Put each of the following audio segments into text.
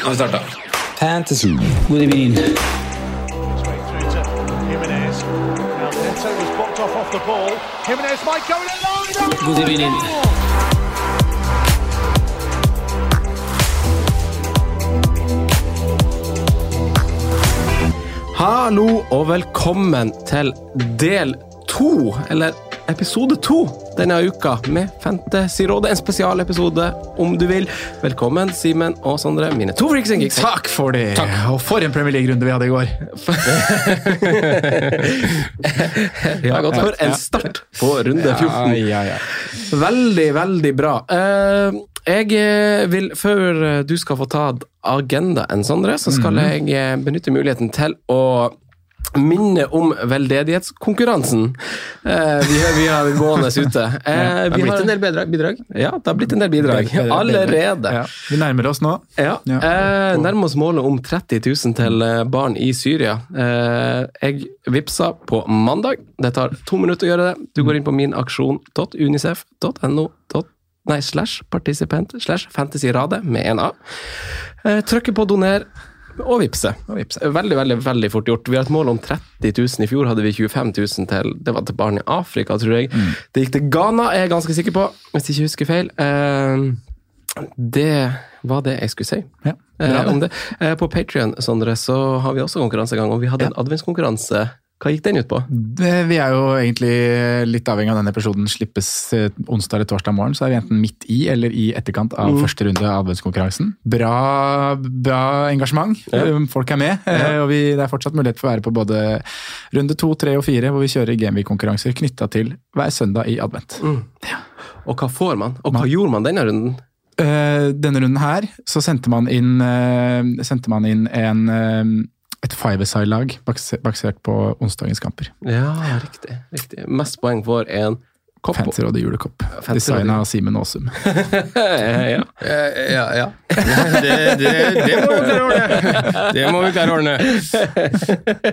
Nå har vi starta. Fantasy. God evening. through to Jimenez. Now Neto was blocked off off the ball. Jimenez might go in alone. God evening. Hallo og velkommen til del to, eller episode to denne uka med Fantasyrådet. En spesialepisode, om du vil. Velkommen, Simen og Sondre, mine to freaks and geeks. Takk for det! Og for en Premier League-runde vi hadde i går. Ja, godt for en start på runde 14. Ja, ja. Veldig, veldig bra. Eh, jeg eh, vil, før eh, du skal få ta agendaen, Sondre, så skal jeg eh, benytte muligheten til å minne om veldedighetskonkurransen eh, vi, har- vi har gående ute. Eh, Det har blitt en del bidrag. bidrag. Ja, det har blitt en del bidrag. Allerede. Ja. Vi nærmer oss nå. Ja. Ja. Eh, nærmer oss målet om 30 000 til eh, barn i Syria. Eh, jeg vippsa på mandag. Det tar to minutter å gjøre det. Du går inn på minaksjon.unicef.no. Nei, slash participant slash fantasyrade med en A. Eh, trykker på doner og vippse. Veldig, veldig veldig fort gjort. Vi har et mål om 30 000. I fjor hadde vi 25 000 til det var til barn i Afrika, tror jeg. Det gikk til Ghana, er jeg ganske sikker på, hvis jeg ikke husker feil. Eh, det var det jeg skulle si. Ja, Eh, om det. Eh, på Patrion, så har vi også konkurransegang, og vi hadde en adventskonkurranse. Hva gikk den ut på? Det- Vi er jo egentlig litt avhengig av denne episoden slippes eh, onsdag eller torsdag morgen, så er vi enten midt i eller i etterkant av første runde av adventskonkurransen. Bra, bra engasjement. Ja. Um, Folk er med. Ja. Og vi, det er fortsatt mulighet for å være på både runde to, tre og fire, hvor vi kjører Gameweek-konkurranser knytta til hver søndag i advent. Og hva får man? Og hva gjorde man denne runden? Uh, denne runden her så sendte man inn, uh, sendte man inn en, eh, et five-a-side-lag base- basert på onsdagens kamper. Ja, riktig. riktig. Mest poeng får en kopp. Fancyrådet julekopp. Fancy Designa av Simen Aasum. ja. Ja, ja. Det, det, det må vi klare å ordne. Det må vi klare å ordne.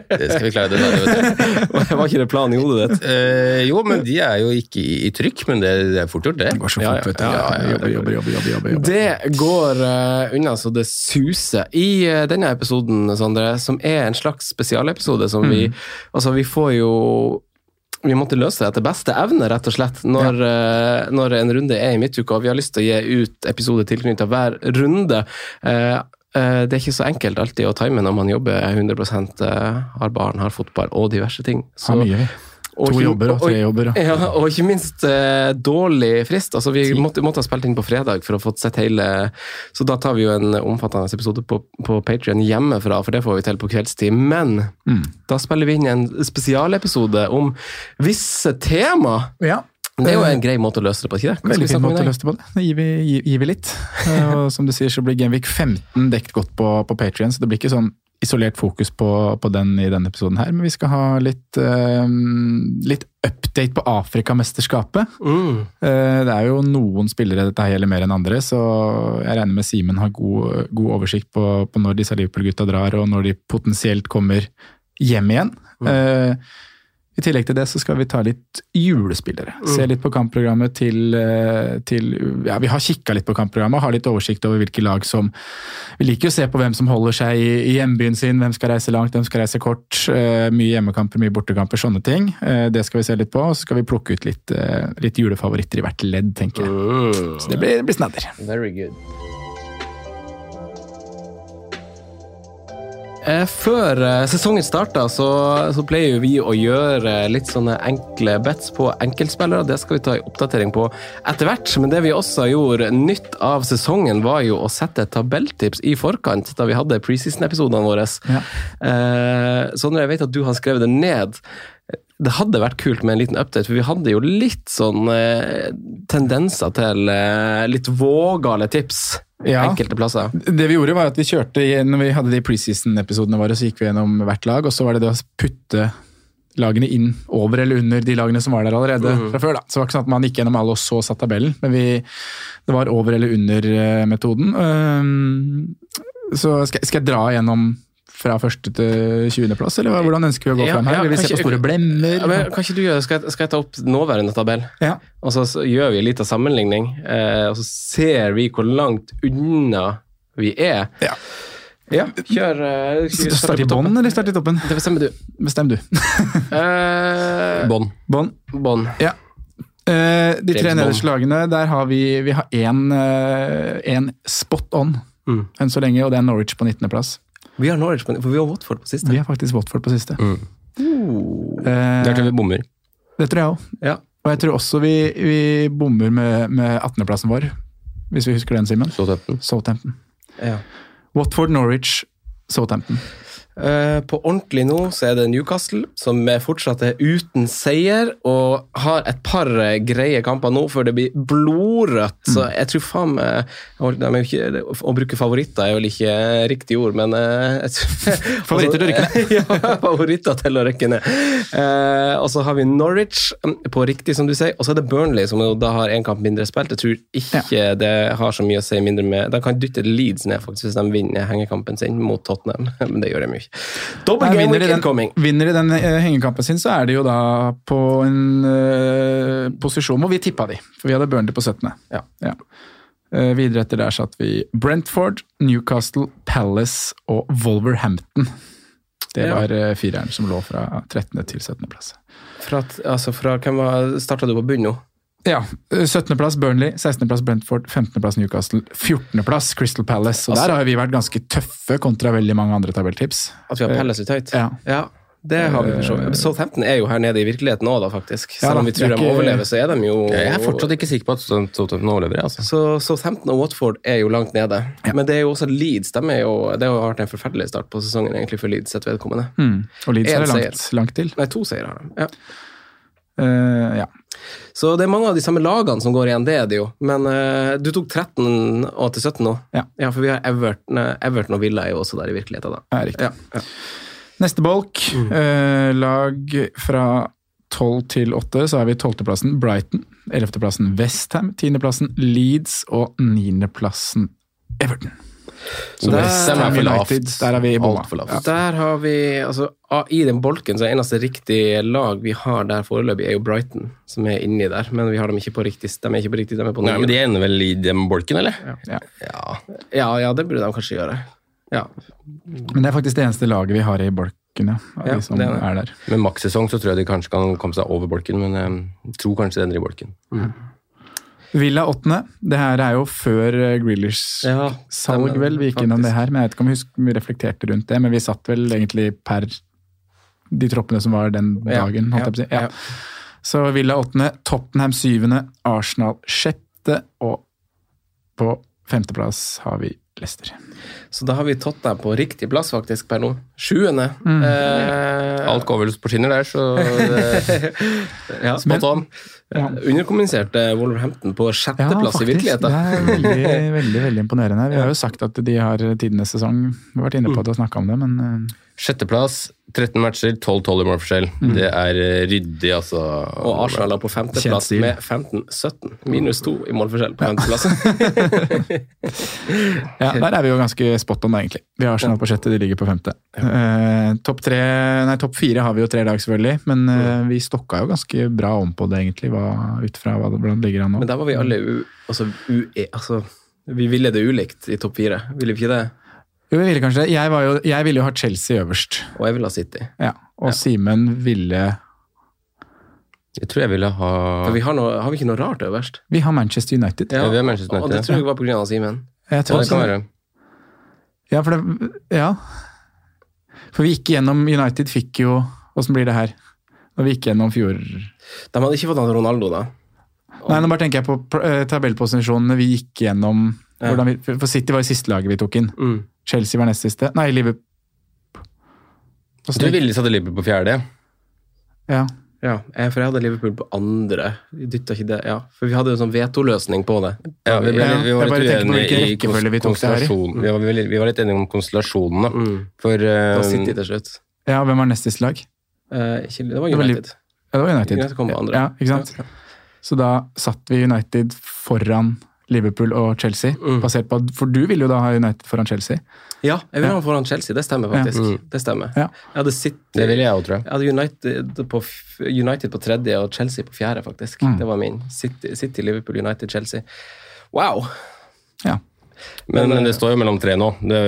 Det skal vi klare. Det, vet du. Var ikke det planen i hodet ditt? Uh, jo, men de er jo ikke i, i trykk, men det, det er fort gjort, det. Det går så fort, ja, vet du. ja, ja, ja, jobber, jobber, jobber, jobber. Det går uh, unna så det suser. I uh, denne episoden, Sondre, som er en slags spesialepisode som vi Altså, vi får jo vi måtte løse det etter beste evne, rett og slett, når, eh, når en runde er i midtuka. og Vi har lyst til å gi ut episode tilknyttet hver runde. Uh, uh, det er ikke så enkelt alltid å time når man jobber 100 eh, har barn, har fotball og diverse ting. Har mye, vi. Og To ikke- jobber og tre jobber. ja, og ikke minst uh, dårlig frist. Altså, vi måtte, måtte ha spilt inn på fredag for å få sett hele Så da tar vi jo en omfattende episode på, på Patrion hjemmefra, for det får vi til på kveldstid. Men Mm. da spiller vi inn en spesialepisode om visse tema. Ja. Det er jo en grei måte å løse det på, ikke det? Veldig fin måte å løse det på. det. Da gir vi, gir, gir vi litt. Eh, Og som du sier, så blir Genvik 15 dekt godt på, på Patrion, så det blir ikke sånn isolert fokus på, på den i denne episoden her, men vi skal ha litt, eh, litt update på Afrikamesterskapet. Mm. Eh, Det er jo noen spillere dette gjelder mer enn andre, så jeg regner med Simen har god, god oversikt på, på når disse Liverpool-gutta drar, og når de potensielt kommer hjem igjen. Eh, I tillegg til det så skal vi ta litt julespillere. Se litt på kampprogrammet til, eh, til ja, Vi har kikka litt på kampprogrammet, har litt oversikt over hvilke lag som Vi liker jo å se på hvem som holder seg i, i hjembyen sin, hvem skal reise langt, hvem skal reise kort. Uh, mye hjemmekamper, mye bortekamper, sånne ting. Uh, det skal vi se litt på, og så skal vi plukke ut litt, uh, litt julefavoritter i hvert ledd, tenker jeg. Mm. Så det blir, det blir snadder. Very good. Før eh, sesongen starta, så, så pleier vi å gjøre litt sånne enkle bets på enkeltspillere. Det skal vi ta en oppdatering på etter hvert. Men det vi også gjorde nytt av sesongen, var jo å sette et tabelltips i forkant, da vi hadde preseason-episodene våre. Ja. Eh, Sondre, jeg vet at du har skrevet det ned. Det hadde vært kult med en liten update, for vi hadde jo litt sånn eh, tendenser til eh, litt vågale tips Ja. enkelte plasser. Det vi gjorde var at vi kjørte, når vi hadde de preseason-episodene våre, så gikk vi gjennom hvert lag, og så var det det å putte lagene inn over eller under de lagene som var der allerede fra før. da. Så det var ikke sånn at man gikk gjennom alle og så satt tabellen, men vi, det var over eller under-metoden. Så skal, skal jeg dra gjennom fra første til 20. plass, eller hvordan ønsker vi å gå Ja, frem her? ja, Vil vi se på store blemmer? Ja, men, kan ikke du gjøre, skal, jeg, skal jeg ta opp nåværende tabell? Ja. Og så, så gjør vi litt av sammenligning, eh, og så ser vi hvor langt unna vi er. Ja. Ja, kjør. uh, Start i på bånn eller starte i toppen? Det bestemmer du. Bestem du. uh, Bånn. Bånn. Ja. Uh, de tre nederste lagene, der har vi vi har én uh, spot on Mm. enn så lenge, og det er Norwich på 19.-plass. Vi har Norwich, for vi har Watford på siste. Vi har faktisk Watford på siste. Mm. Uh, det tror jeg vi bommer. det tror jeg òg. Ja. Og jeg tror også vi, vi bommer med, med 18.-plassen vår, hvis vi husker den, Simen. Southampton. Southampton. Ja. Watford, Norwich, Southampton. Eh, på ordentlig nå så er det Newcastle, som er fortsatt er uten seier, og har et par eh, greie kamper nå før det blir blodrødt. Så jeg tror faen meg Å bruke favoritter er vel ikke riktig ord, men eh, tror- Favoritter til å rykke ned? ja, favoritter til å rykke ned. Og så har vi Norwich mm, på riktig, som du sier, og så er det Burnley, som da har én kamp mindre spilt. Jeg tror ikke det har så mye å si mindre med De kan dytte Leeds ned faktisk hvis de vinner hengekampen sin mot Tottenham, men det gjør de jo ikke. Double game vinner, de week den, incoming. vinner de den eh, hengekampen sin, så er de jo da på en uh, posisjon hvor vi tippa de, for vi hadde Burnley på 17. Ja. Eh, videre etter der satt vi Brentford, Newcastle, Palace og Wolverhampton. Det var ja. fireren som lå fra 13. til 17. plass. Fra, altså fra, hvem var, starta du på bunnen nå? Ja, eh, 17. plass Burnley, 16. plass Brentford, 15. plass Newcastle, 14. plass Crystal Palace. Og Altså- der har vi vært ganske tøffe kontra veldig mange andre tabelltips. At vi har Palace litt høyt? Ja. ja. Det har vi for så vidt. Southampton er jo her nede i virkeligheten òg, da, faktisk. Selv om vi tror de overlever, så er de jo Jeg er fortsatt ikke sikker på at Southampton overlever. Altså. Så Southampton og Watford er jo langt nede. Men det er jo også Leeds. De er jo, det har vært en forferdelig start på sesongen egentlig for Leeds sitt vedkommende. Mm. Og Leeds er det langt, langt til. Nei, to seire har de. Ja. Eh, ja. Så det er mange av de samme lagene som går igjen, det er det jo. Men uh, du tok 13 og til 17 nå? Ja. for vi har Everton, Everton og Villa er jo også der i virkeligheten, da. Ja, riktig. Ja, ja. Neste bolk, Mm. uh, lag fra 12 til 8, så er vi 12.-plassen Brighton, 11.-plassen Westham, 10.-plassen Leeds og 9.-plassen Everton. Så Der- West er for lavt. Der har vi bomma. For lavt. Ja. Der har vi altså, I den bolken så er eneste riktige lag vi har der foreløpig, er jo Brighton, som er inni der. Men vi har dem ikke på riktig De er ikke på riktig, de er på Nei, men de ender vel i den bolken, eller? Ja. Ja. Ja, ja, det burde de kanskje gjøre. Ja. Men det er faktisk det eneste laget vi har i bolken, ja. Ja, de som er er der. Med makssesong så tror jeg de kanskje kan komme seg over bolken, men jeg tror kanskje de ender i bolken. Villa åttende. Det her er jo før eh, Grealish Ja, salg, stemmer, vel. Vi gikk innom det her, men jeg vet ikke om vi, husker, vi reflekterte rundt det. Men vi satt vel egentlig per de troppene som var den Ja, dagen, holdt jeg på å si. Ja. Så Villa åttende, Tottenham syvende, Arsenal sjette, og på femteplass har vi Leicester. Så da har vi tatt deg på riktig plass faktisk per nå. Sjuende. Mm. Eh, Alt går vel på skinner der, så det, ja. spot on. Ja. Underkommuniserte Wolverhampton på sjetteplass i virkeligheten. Det er veldig, veldig, veldig imponerende. Vi har jo sagt at de har tidenes sesong. Vi har vært inne på det og snakka om det, men eh, Sjetteplass, 13 matcher, 12-12 i målforskjell. Det er eh, ryddig, altså. Og Arsenal er på femteplass med 15-17. Minus to i målforskjell på femteplass. Ja, der er vi jo ganske spot on, egentlig. Vi har Arsenal på sjette, de ligger på femte. Eh, topp tre, nei, topp fire har vi jo tre lag, selvfølgelig, men eh, vi stokka jo ganske bra om på det, egentlig, ut fra hvordan det ligger an nå. Men der var vi alle u, altså, u altså, Vi ville det ulikt i topp fire. Ville vi ikke det? Jo, jeg ville kanskje det. Jeg, var jo, jeg ville jo ha Chelsea øverst, Og jeg ville ha City. ja. og Simen ville Jeg tror jeg ville ha For vi har, noe, har vi ikke noe rart øverst? Vi har Manchester United. Ja, vi har Manchester Og det tror jeg var av Simen. Jeg Ja, tror det kan være. Ja, for det Ja. For vi gikk gjennom United fikk jo Åssen blir det her? Når vi gikk gjennom fjor... De hadde ikke fått han Ronaldo, da. Nei, nå bare tenker jeg på eh, tabellposisjonene vi gikk gjennom. Ja. Vi, for City var jo siste laget vi tok inn. Mm. Chelsea var nest siste. Nei, Liverpool Jeg tror Ville satte Liverpool på fjerde. Ja. Ja, jeg, for jeg hadde Liverpool på andre. Vi dytta ikke det, ja. For vi hadde jo en sånn vetoløsning på det. Ja, vi, ble, vi var litt uenige i konstellasjonen. vi i. konstellasjon. Vi var, vi, var- litt enige om konstellasjonene. Mm. For Det Da City til slutt. ja, hvem var nest siste lag? Uh, ikke, det var Det var United. Ja, det var United. United kom på andre. Ja, ikke sant? Så da satt vi United foran Liverpool og Chelsea. Mm. basert på For du ville jo da ha United foran Chelsea. Ja, jeg vil ha han foran Chelsea. Det stemmer faktisk. Ja. Det stemmer. Ja. Jeg hadde City det ville jeg òg, tror jeg. Jeg hadde United på, United på tredje og Chelsea på fjerde, faktisk. Mm. Det var min. City, City, Liverpool, United, Chelsea. Wow! Ja. Men, men det står jo mellom tre nå. Det,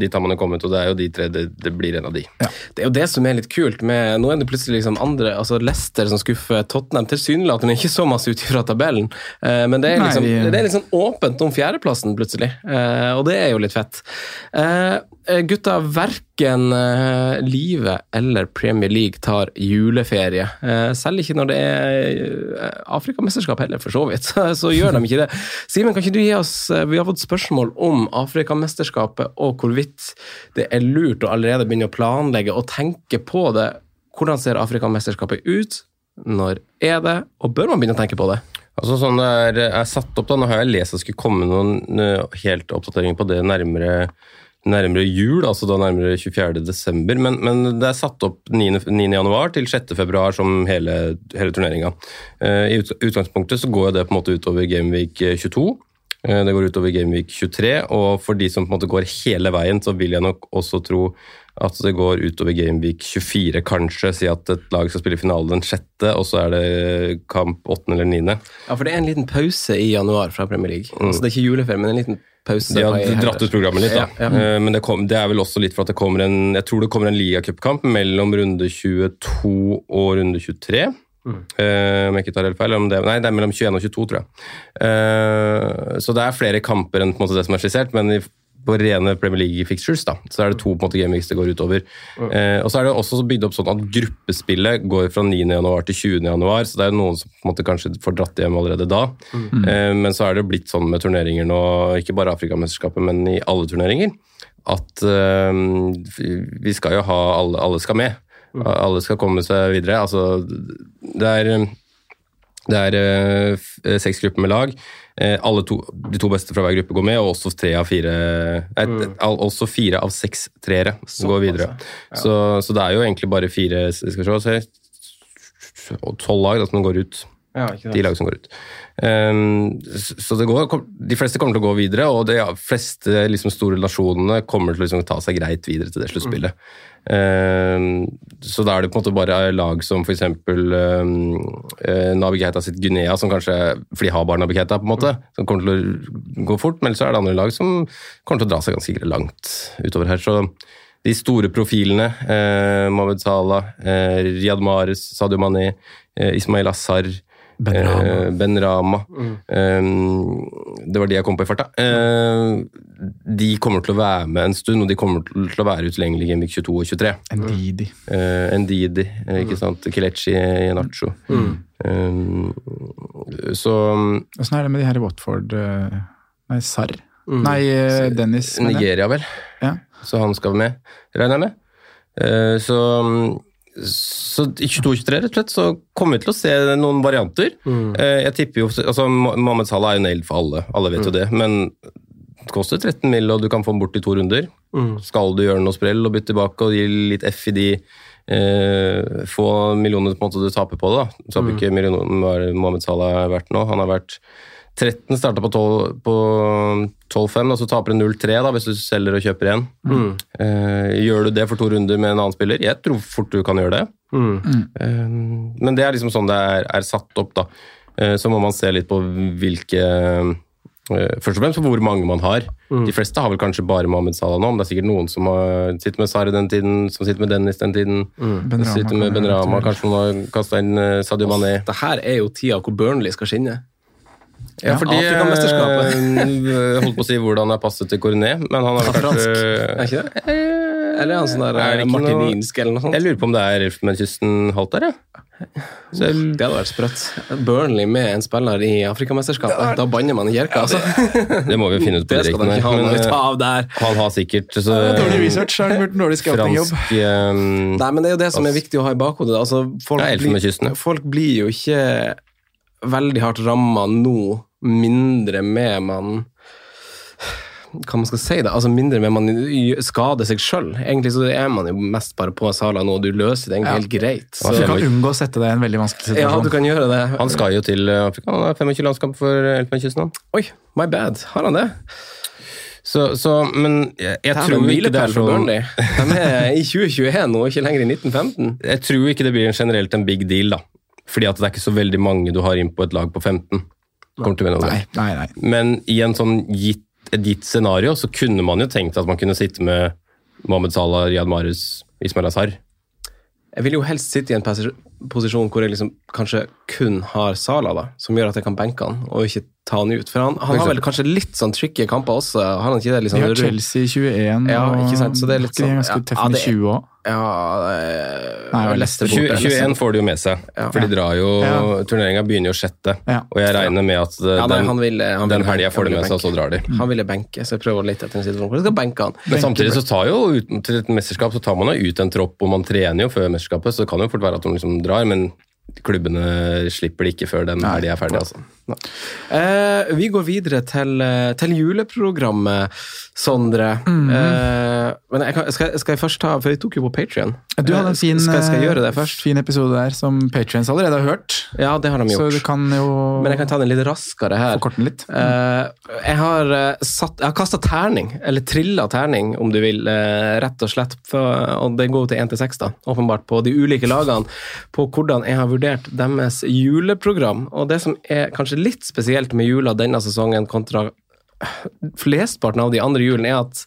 dit har man jo kommet, og det er jo de tre. Det, det blir en av de. Det er jo det som er litt kult med Nå er det plutselig liksom andre altså Leicester som skuffer Tottenham. Tilsynelatende ikke så masse ut fra tabellen, eh, men det er Nei, liksom, vi- det er sånn åpent om fjerdeplassen plutselig. Eh, og det er jo litt fett. Eh, eh, gutta, verken eh, Livet eller Premier League tar juleferie. Eh, selv ikke når det er eh, Afrikamesterskap heller, for så vidt. så gjør de ikke det. Simen, kan ikke du gi oss eh, Vi har fått spørsmål om Afrikamesterskapet og hvorvidt det er lurt å allerede begynne å planlegge og tenke på det. Hvordan ser Afrikamesterskapet ut? Når er det? Og bør man begynne å tenke på det? Altså sånn det er, er satt opp da, Nå har jeg lest at det skulle komme noen eh, helt oppdateringer på det nærmere, nærmere jul, altså da nærmere 24. desember, men, men det er satt opp 9. 9. januar til 6. februar som hele, hele turneringa. Eh, I utgangspunktet så går det på en måte utover Gameweek 22. Eh, Det går utover Gameweek 23, og for de som på en måte går hele veien, så vil jeg nok også tro at det går utover Gameweek 24, kanskje. Si at et lag skal spille finale den sjette, og så er det kamp åttende eller niende. Ja, for det er en liten pause i januar fra Premier League. Altså, det er ikke juleferie, men en liten pause. De har dratt ut programmet litt, da. Ja, ja. Eh, Men det, kom, det er vel også litt for at det kommer en Jeg tror det kommer en ligacupkamp mellom runde 22 og runde 23. Mm. Uh, om jeg ikke tar helt feil. Om det, nei, det er mellom 21 og 22, tror jeg. Uh, så det er flere kamper enn på en måte det som er skissert, men i, på rene Premier League-fixtures da, så er det to på en måte gameweeks det går utover. Eh, og så er det også bygd opp sånn at gruppespillet går fra 9. januar til 20. januar, så det er noen som på en måte kanskje får dratt hjem allerede da. Eh, men så er det blitt sånn med turneringer nå, ikke bare Afrikamesterskapet, men i alle turneringer, at eh, vi skal jo ha alle, alle skal med. Alle skal komme seg videre. Altså, det er det er eh, eh, seks grupper med lag. Eh, alle to, de to beste fra hver gruppe går med, og også, tre av fire, nei, mm. også fire av seks treere går videre. Så, så det er jo egentlig bare fire skal vi se, se, tolv lag da, som går ut. Ja. De lag som går ut. Um, så det går, de fleste kommer til å gå videre, og de fleste liksom, store nasjonene kommer til å liksom, ta seg greit videre til det sluttspillet. Ehm, så da er det på en måte bare lag som f.eks. Um, uh, Nabi Keita sitt Guinea, som kanskje For de har bare Nabi Keita, på en måte, som kommer til å gå fort, men så er det andre lag som kommer til å dra seg ganske langt utover her. Så de store profilene, eh, Mohamed Salah, eh, Riyad Mahrez, Sadio Mané, eh, Ismail Assar, Ben Rama. eh, Ben Rama eh, Det var de jeg kom på i farta. Eh, de kommer til å være med en stund, og de kommer til å være utilgjengelige i Gameweek 22 og 23. Ndidi. Uh, Ndidi, eh, ikke sant? Kelechi Iheanacho. Eh, så Åssen er det med de her i Watford eh, Nei, Sarr? Nei, eh, Dennis. Nigeria, vel. Ja. Så han skal med, regner jeg med. Eh, så, så i 22-23 rett og slett, så kommer vi til å se noen varianter. Mm. jeg tipper jo, altså Mohammed Salah er jo nailed for alle, alle vet jo det. Men det koster 13 mill., og du kan få den bort i to runder. Skal du gjøre noe sprell og bytte tilbake og gi litt F i de eh, få millionene på en måte du taper på det? da. Du taper ikke millioner er Mohammed Salah er verdt nå. Han har vært 13 starta på 12 på 12,5, og så taper du 0,3 da, hvis du selger og kjøper igjen. Eh, gjør du det for to runder med en annen spiller? Jeg tror fort du kan gjøre det. Eh, men det er liksom sånn det er, er satt opp, da. Eh, så må man se litt på hvilke eh, Først og fremst på hvor mange man har. De fleste har vel kanskje bare Mohammed Salah nå, men det er sikkert noen som har, sitter med Sarri den tiden, som sitter med Dennis den tiden. Ben Rama sitter med Ben Rama, kanskje noen har kasta inn eh, Sadio Mané. Det her er jo tida hvor Burnley skal skinne. Ja, fordi Afrikamesterskapet. eh, holdt på å si hvordan det er passet til Cornet, men han har vel kanskje Er ikke det? Eh, Eller er han sånn der Er det eh, martininsk eller noe sånt? Jeg lurer på om det er Elfenbenskysten halvt der, ja. Så Det hadde vært sprøtt. Burnley med en spiller i Afrikamesterskapet. Da banner man i kirka, altså. det må vi finne ut på Det de direkten. ikke ha noe men, eh, av der. Han har sikkert så, Dårlig research, har han gjort dårlig scoutingjobb. eh, Nei, men det er jo det som er viktig å ha i bakhodet. Altså, folk, ja. blir, folk blir jo ikke veldig hardt ramma nå, mindre med man hva man skal si da, altså mindre med man skader seg sjøl. Egentlig så er man jo mest bare på Sala nå, og du løser det egentlig helt greit. Så, Du kan unngå å sette deg i en veldig vanskelig situasjon. ja, du kan gjøre det. Han skal jo til eh, Afrika. Han har 25 landskamp for Elfenbenskysten. Oi, my bad. Har han det? Så, så, men jeg, jeg Det tror ikke det er så Burnley. De er i 2021 nå, ikke lenger i 1915. Jeg tror ikke det blir en generelt en big deal, da. Fordi at det er ikke så veldig mange du har inn på et lag på 15. Kommer til å vinne Nei, nei, nei. Men i en sånn gitt, et gitt scenario så kunne man jo tenkt at man kunne sitte med Mohammed Salah, Riyad Mahrez, Ismail Azhar. Jeg vil jo helst sitte i en posi- posisjon hvor jeg liksom kanskje kun har Salah, da, som gjør at jeg kan benke han, og ikke ta han ut. For han, han har vel kanskje litt sånn tricky kamper også, har han ikke det? Liksom, Vi har Chelsea Chelsea 21, Ja, og ikke sant, så det er litt sånn- ja, ja, det er- 20 òg. Ja, eh, Nei, Leicester 20, borte. 21 får de jo med seg, Ja. for de drar jo Ja. Turneringa begynner jo sjette, Ja. og jeg regner med at den, Ja, den, han vil, han den helga får de med seg, og så drar de. Han ville benke, så jeg prøver litt etter en situasjon hvor jeg skal benke han. Men samtidig så tar jo ut, til et mesterskap så tar man jo ut en tropp, og man trener jo før mesterskapet, så det kan jo fort være at de liksom drar, men klubbene slipper det ikke før den helga er ferdig. altså. Eh, vi går videre til, eh, til juleprogrammet, Sondre. Mhm. eh, men jeg kan, skal, skal jeg først ta For jeg tok jo på Patrion. Du hadde en fin, skal, skal jeg gjøre det eh, først? fin episode der som Patrions allerede har hørt. Ja, det har de Så gjort. du kan jo Men jeg kan ta den litt raskere her. forkorte den litt. Eh, jeg har, satt, jeg har kasta terning, eller trilla terning, om du vil, eh, rett og slett. Og det går jo til 1 til 6, da, åpenbart, på de ulike lagene. På hvordan jeg har vurdert deres juleprogram. Og det som er kanskje litt spesielt med jula denne sesongen kontra flestparten av de andre julene, er at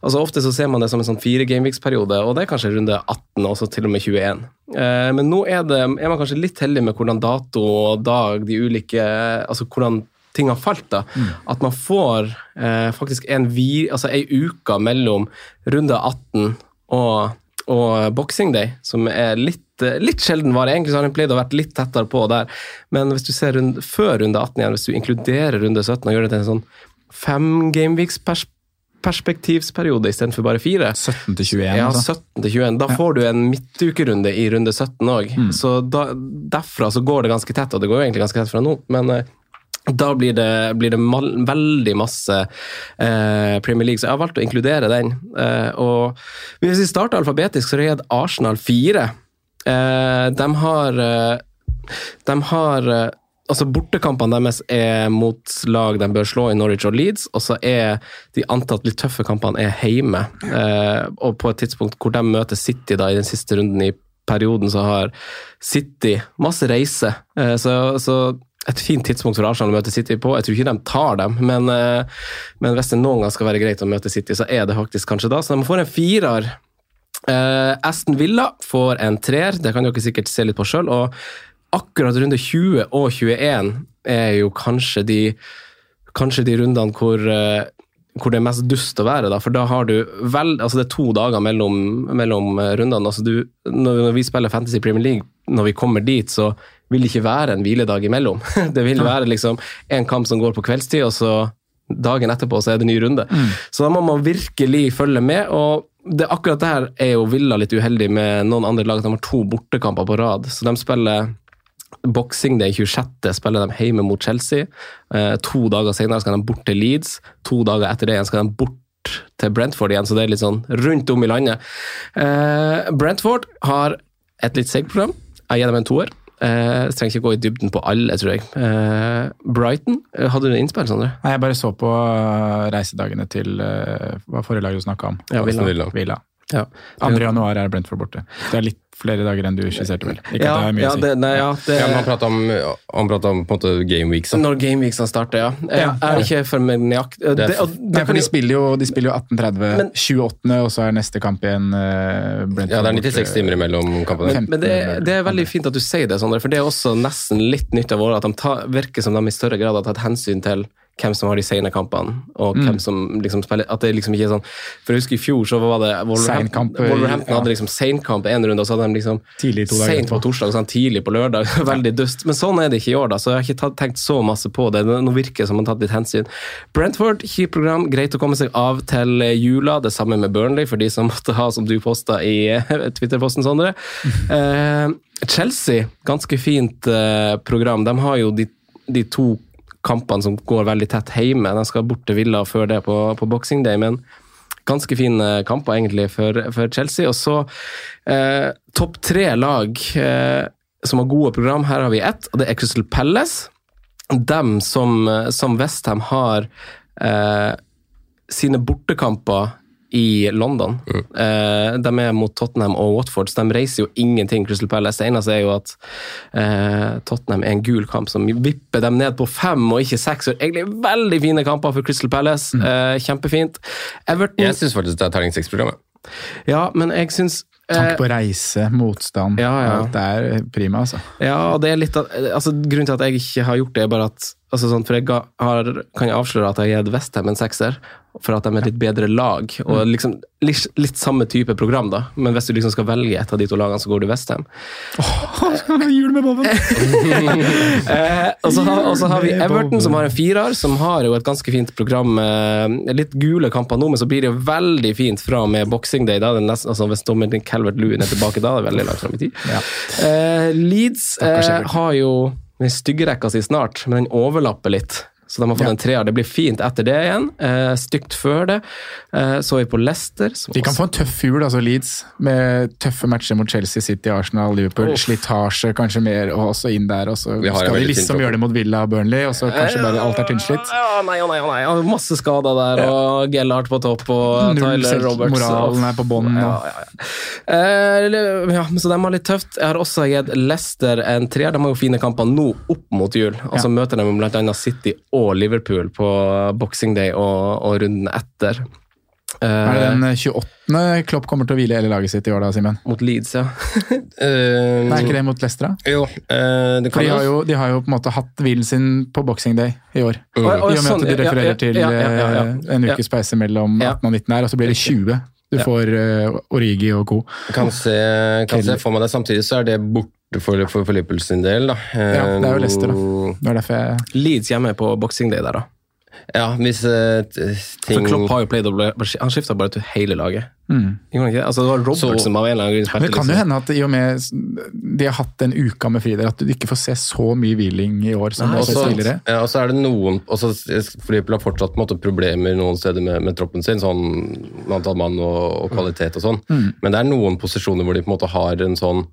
altså ofte så ser man det som en sånn fire gameweeks-periode, og det er kanskje runde 18, og så til og med 21. Eh, men nå er, det, er man kanskje litt heldig med hvordan dato og dag de ulike Altså hvordan ting har falt. da, At man får eh, faktisk en vi, altså ei uke mellom runde 18 og, og Boxing Day, som er litt, eh, litt sjelden vare. Egentlig så har den pleid å vært litt tettere på der, men hvis du ser rund, før runde 18 igjen, hvis du inkluderer runde 17 og gjør det til en sånn fem gameweeks-perspektivsperiode istedenfor bare fire, 17 til 21. ja, altså. 17 til 21. Da får du en midtukerunde i runde 17 òg. Mm. Så da, derfra så går det ganske tett, og det går jo egentlig ganske tett fra nå, men eh, da blir det, blir det mal, veldig masse eh, Premier League, så jeg har valgt å inkludere den. Eh, og Hvis vi starter alfabetisk, så er det Arsenal 4. Eh, de har eh, De har eh, altså Bortekampene deres er mot lag de bør slå i Norwich og Leeds, og så er de antatt litt tøffe kampene er hjemme. Eh, og på et tidspunkt hvor de møter City da i den siste runden i perioden, så har City masse reise. Så, så et fint tidspunkt for Arsenal å møte City på. Jeg tror ikke de tar dem, men, eh, men hvis det noen gang skal være greit å møte City, så er det faktisk kanskje da. Så de får en firer. Eh, Aston Villa får en treer, det kan dere sikkert se litt på sjøl. Og akkurat runde 20 og 21 er jo kanskje de, kanskje de rundene hvor, eh, hvor det er mest dust å være. Da. For da har du vel, altså det er to dager mellom, mellom eh, rundene. Altså du, når vi spiller Fantasy Premier League, når vi kommer dit, så vil det ikke være en hviledag imellom. Det vil være liksom en kamp som går på kveldstid, og så dagen etterpå så er det ny runde. Så da må man virkelig følge med. og det, akkurat der er jo Villa litt uheldig med noen andre lag. De har to bortekamper på rad. Så de spiller Boxing Day 26. spiller de hjemme mot Chelsea. Eh, to dager senere skal de bort til Leeds. To dager etter det igjen skal de bort til Brentford igjen, så det er litt sånn rundt om i landet. Eh, Brentford har et litt seigt program. Jeg gir dem en toer. Eh, jeg trenger ikke gå i dybden på alle, tror jeg. Eh, Brighton, eh, hadde du innspill, Sondre? Nei, jeg bare så på uh, reisedagene til uh, hva forrige lag du snakka om. Ja, Villa. Villa. Villa. Ja. 2. januar er Brentford borte. Det er litt flere dager enn du skisserte, vel? Ikke Ja, at det er mye ja, å si. det, nei, ja, det, Ja, han prata om, han pratet om på en måte game weeks. da. Når gameweeksene starter, ja. Jeg Ja. er ikke for meg nøyaktig det, Det og det Nei, for de spiller jo, de spiller jo 18.30 Men- 28., og så er neste kamp igjen uh, Brentford Ja, det er borte. 96 timer imellom kampene. Men, Men det, det er veldig fint at du sier det, Sondre, for det er også nesten litt nytt av året at de tar, virker som de i større grad har tatt hensyn til hvem som har de sene kampene, og Mm. hvem som liksom spiller At det liksom ikke er sånn For jeg husker i fjor så var det Wolverhampton, eh, Wolverhampton ja. hadde liksom seinkamp én runde, og så hadde de liksom Tidlig to dager seint på torsdag og sånn tidlig på lørdag. Veldig dust. Men sånn er det ikke i år, da, så jeg har ikke tatt, tenkt så masse på det. Nå virker det som man har tatt litt hensyn. Brentford, kjipt program, greit å komme seg av til jula. Det samme med Burnley, for de som måtte ha, som du posta i eh, Twitter-posten, Sondre. Eh, Chelsea, ganske fint eh, program. De har jo de, de to kampene som går veldig tett hjemme. De skal bort til Villa før det på, på Boxing Day, men ganske fine kamper egentlig for, for Chelsea. Og så eh, topp tre lag eh, som har gode program. Her har vi ett, og det er Crystal Palace. Dem som, som Westham har eh, sine bortekamper i London. Eh, de er mot Tottenham og Watford, så de reiser jo ingenting, Crystal Palace. Det eneste er jo at eh, Tottenham er en gul kamp som vipper dem ned på fem og ikke seks. Så Egentlig veldig fine kamper for Crystal Palace. Eh, kjempefint. Everton Jeg syns faktisk det er terning seks-programmet. Ja, men jeg syns Tanke på reise, motstand. Ja, ja. Alt er prima, altså. Ja, det er litt av, altså, Grunnen til at jeg ikke har gjort det, er bare at altså, sånn, For jeg har, kan jeg avsløre at jeg har gitt Westham en sekser, for at de er litt bedre lag. og liksom litt, litt samme type program, da. Men hvis du liksom skal velge et av de to lagene, så går du Westham. Jul med Boven! Eh, og, så har, og så har vi Everton, som har en firer, som har jo et ganske fint program. Eh, litt gule kamper nå, men så blir det jo veldig fint fra og med Boxing Day. Da nesten, altså, hvis dommeren Calvert Lewin er tilbake da, Det er veldig langt fram i tid. Ja. Eh, Leeds eh, har jo den styggerekka si snart, men den overlapper litt. Så de har fått Ja. en treer. Det blir fint etter det igjen. Eh, stygt før det. Eh, så er vi på Leicester. Som De kan få en tøff jul, altså Leeds, med tøffe matcher mot Chelsea, City, Arsenal, Liverpool. Oh. Slitasje kanskje mer, og også inn der. Og så Vi skal de liksom gjøre det mot Villa og Burnley, og så kanskje bare alt er tynnslitt. Ja, nei, å nei, å nei. Masse skader der, og Gellhardt på topp, og Null Tyler selv- Roberts. moralen er på bånn, Ja, ja, ja. Eh, ja, så de har litt tøft. Jeg har også gitt Leicester en treer. De har jo fine kamper nå opp mot jul. Og så Ja. møter de bl.a. City og Liverpool på Boxing Day og, og runden etter. Eh, Er det den 28. Klopp kommer til å hvile hele laget sitt i år, da, Simen? Mot Leeds, ja. Uh, Nei, ikke det mot Leicester, da? Jo, uh, det kan de har, jo de har jo på en måte hatt hvilen sin på Boxing Day i år. Mm. I og med sånn, at de refererer ja, til ja, ja, ja, eh, en ukes pause mellom Ja. 18 og 19 her, og så blir det 20. Du får uh, Origi og co. kan se, kan se for meg det. Samtidig så er det borte for, for, for Liverpool sin del, da. Ja, det er jo Leicester, da. Eh, Det er derfor jeg Leeds hjemme på Boxing Day der, da. Ja, hvis uh, ting For Klopp har jo played Han skifta bare til hele laget. mm. Ikke det? Altså, det var Robert Så- som av en eller annen grunn Men spilte. det kan jo hende at i og med de har hatt den uka med fri der, at du ikke får se så mye hviling i år som du Nei, har Også, tidligere. ja, og så er det noen også, for Liverpool har fortsatt måte, problemer noen steder med, med troppen sin, sånn med antall mann og, og kvalitet og sånn. Mm. Men det er noen posisjoner hvor de på en måte har en sånn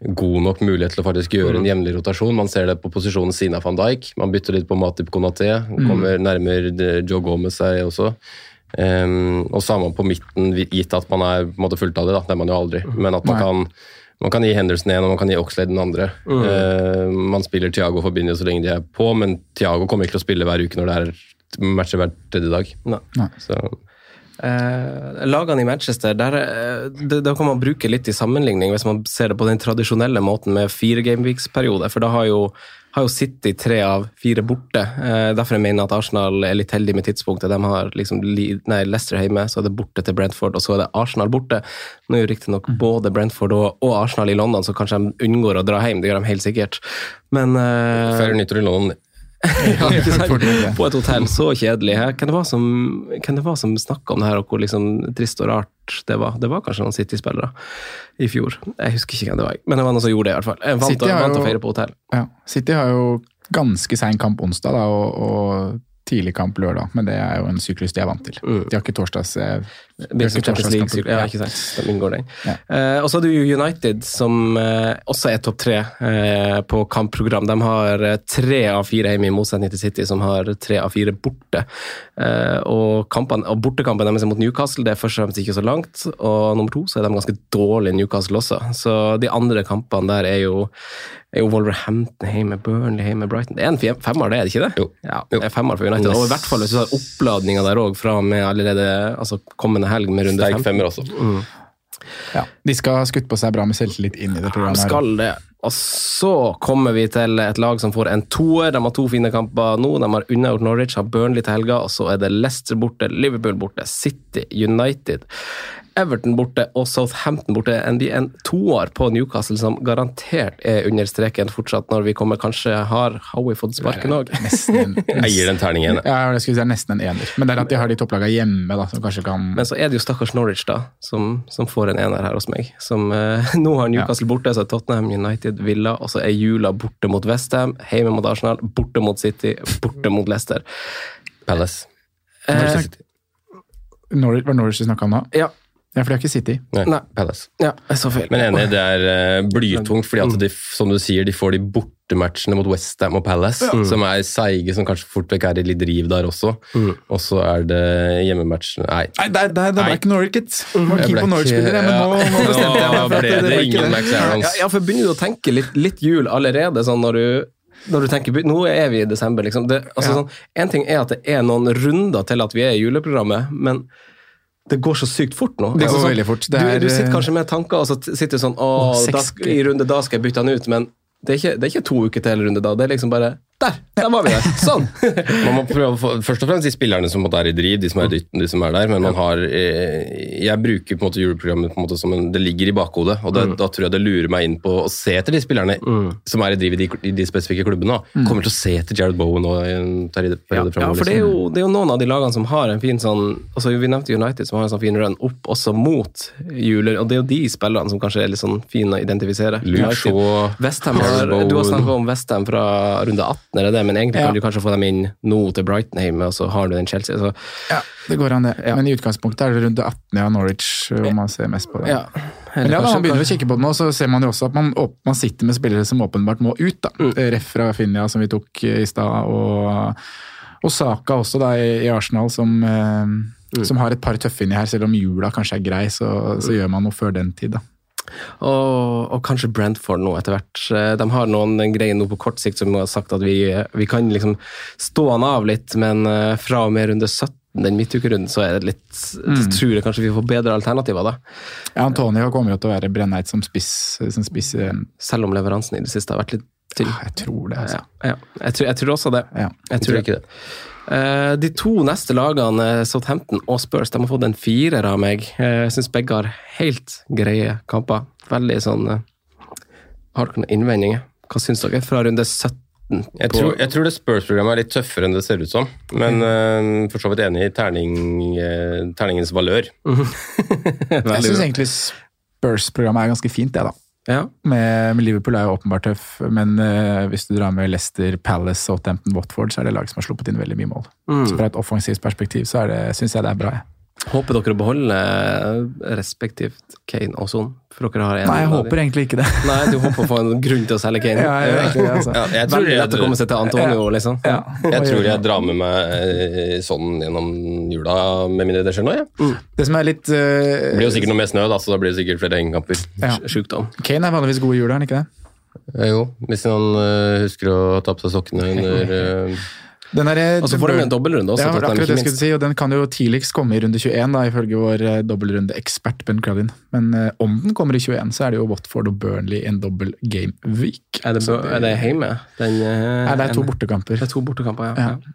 god nok mulighet til å faktisk gjøre en jevnlig rotasjon. Man ser det på posisjonen Sina van Dijk. Man bytter litt på Matip Konaté. Kommer nærmere Joe Gomez seg også. Um, og samme på midten, gitt at man er på en måte fulltallig. Det er man jo aldri. Men at man kan man kan gi Henderson en, og man kan gi Oxlade den andre. Eh, man spiller Thiago for Bindia så lenge de er på, men Thiago kommer ikke til å spille hver uke når det er matcher hver tredje dag. Nei. Nei. Så, Eh, lagene i Manchester, der, eh, det, da kan man bruke litt i sammenligning hvis man ser det på den tradisjonelle måten med fire gameweeks-periode. For da har jo, har jo City tre av fire borte. Eh, derfor jeg mener at Arsenal er litt heldig med tidspunktet. De har liksom nei, Leicester hjemme, så er det borte til Brentford, og så er det Arsenal borte. Nå er jo riktignok både Brentford og, og Arsenal i London, så kanskje de unngår å dra hjem. Det gjør de helt sikkert. Men eh, nytter nyttår i London. På et hotell. Så kjedelig. Hvem det var som, hvem det var som snakka om det her, og hvor liksom trist og rart det var? Det var kanskje noen City-spillere i fjor. Jeg husker ikke hvem det var, men det var noen som gjorde det, i hvert fall. Jeg vant, City har vant å jo- feire på hotell. Ja. City har jo ganske sein kamp onsdag da, og, og tidlig kamp lørdag, men det er jo en syklus de er vant til. Mm. De har ikke torsdags... eh, Det ikke Champions League, torsdagskamper. ja, ikke sant? De inngår den. Ja. Uh, og så er det jo United, som uh, også er topp tre uh, på kampprogram. De har tre av fire hjemme, i motsetning til City, som har tre av fire borte. Og, kampene, og bortekampen deres er mot Newcastle, det er først og fremst ikke så langt. Og nummer to så er de ganske dårlige, Newcastle også. Så de andre kampene der er jo, er jo Wolverhampton hjemme, Burnley hjemme, Brighton. Det er en femmer, det er det ikke det? Jo. Ja, Jo. det er femmer for United. Og i hvert fall hvis du har oppladninga der òg, fra med allerede altså, kommende helg med runde Sterk fem. femmer også. Ja. De skal ha skutt på seg bra med selvtillit inn i det programmet. programmet. her. skal det. Og så kommer vi til et lag som får en toer. De har to fine kamper nå. De har unnagjort Norwich, har Burnley til helga, og så er det Leicester borte, Liverpool borte, City, United. Everton borte og Southampton borte. En, en toer på Newcastle som garantert er under streken fortsatt, når vi kommer kanskje har Howie fått sparken òg? Jeg gir den terningen. Ja, jeg skulle si det er nesten en ener. Men det er at de har de topplagene hjemme, da, som kanskje kan Men så er det jo stakkars Norwich, da, som, som får en ener her hos meg. Som uh, Nå har Newcastle borte, så er Tottenham, United, Villa, og så er jula borte mot Westham, hjemme mot Arsenal, borte mot City, borte mot Leicester. Palace. Eh, Norwich, Var Norwich du snakka om nå? Ja. Ja, for de har ikke City. Nei, Nei. Palace. Ja, jeg så feil. Men enig, det er uh, blytungt, fordi at de, som du sier, de får de bortematchene mot Westham og Palace, som er seige, som kanskje fort vekk er i litt riv der også. Og så er det hjemmematchene Nei. Nei, der, der, det Nei. ikke Norwich. Det Jeg keen ble på Norwich-spillere, men nå, nå Ja, bestemte jeg meg for at ble det, det ikke ingen. Max Arons. Ja, ja, for begynner du å tenke litt, litt jul allerede, sånn når du når du tenker, Nå er vi i desember, liksom. Det, altså, Ja. sånn, en ting er at det er noen runder til at vi er i juleprogrammet, men det går så sykt fort nå. Det går sånn, veldig fort. Det du, er, du sitter eh, kanskje med tanker, og så sitter du sånn Å, da, i runde da skal jeg bytte han ut, men det er, ikke, det er ikke to uker til runde da. Det er liksom bare Der! Der var vi der! Sånn! Man må prøve å få, først og fremst de spillerne som er i driv, de som er i dytten, de som er der. Men man har eh, Jeg bruker på en måte juleprogrammet på en måte som en, det ligger i bakhodet. Og da, da tror jeg det lurer meg inn på å se etter de spillerne som er i driv i de, i de spesifikke klubbene. Mm. Kommer til å se etter Jared Bowen og en periode, Ja, ja, for det er, liksom. jo, det er jo noen av de lagene som har en fin sånn altså Vi nevnte United som har en sånn fin run opp også mot juler, og det er jo de spillerne som kanskje er litt sånn fine å identifisere. Luke Shaw, Westham har, du har snakka om Westham fra runde 18, er det det? Men egentlig Ja. kan du kanskje få dem inn nå til Brighton hjemme, og så har du den Chelsea. Så, Ja, det går an, det. Men i utgangspunktet er det rundt 18 av Norwich hvor man ser mest på det. ja. Men ja, da, man begynner å kikke på det nå, så ser man jo også at man, man sitter med spillere som åpenbart må ut. da. Ref fra Finja, som vi tok i stad, og, og Saka også da i, Arsenal, som, eh, som har et par tøffe inni her. Selv om jula kanskje er grei, så, så gjør man noe før den tid. da. Og, og kanskje Brentford nå etter hvert. Eh, De har noen greier nå på kort sikt som har sagt at vi, vi kan liksom stå han av litt, men eh, fra og med runde 17, den midtukerunden, så er det litt jeg tror jeg kanskje vi får bedre alternativer da. Ja, Antonio kommer jo til å være brennheit som spiss. Som spiss Selv om leveransen i det siste har vært litt tynn. jeg tror det, altså. Ja, ja. Jeg, tror, jeg tror også det. Ja. Jeg tror ikke det. Eh, de to neste lagene, Southampton og Spurs, de har fått en firer av meg. Eh, Jeg syns begge har helt greie kamper. Veldig sånn Har dere noen innvendinger? Hva syns dere fra runde 17? Jeg tror, jeg tror det Spurs-programmet er litt tøffere enn det ser ut som. Men uh, for så vidt enig i terning, uh, terningens valør. Jeg syns egentlig Spurs-programmet er ganske fint, det, da. Ja. Med, Liverpool er jo åpenbart tøff, men uh, hvis du drar med Leicester, Palace, Southampton, Watford, så er det lag som har sluppet inn veldig mye mål. Så fra et offensivt perspektiv så syns jeg det er bra. Jeg. Håper dere å beholde eh, respektivt Kane og Son? For dere har en Nei, jeg håper egentlig ikke det. Nei, du håper å få en grunn til å selge Kane? Ja, jeg egentlig det, altså. Ja, jeg tror Veldig lett å komme seg til Antonio, liksom. Ja. jeg, tror jeg drar med meg sånn gjennom jula, med mindre det skjer noe. Ja. Det som er litt Uh, Det blir jo sikkert noe mer snø, da, så da blir det sikkert flere hengekamper. ja. Sjukdom. Kane er vanligvis god i jula, er han ikke det? Jo, hvis han uh, husker å ta på seg sokkene under eh, Den er, Og så får de en dobbeltrunde også, Ja, akkurat det skulle si, og Den kan jo tidligst komme i runde 21, da, ifølge vår eh, dobbeltrundeekspert Ben Crudin. Men eh, om den kommer i 21, så er det jo Watford og Burnley en dobbel game week. Er det, det, er det hjemme? Den, eh, Nei, det er to bortekamper. Det er to bortekamper, ja. Ja.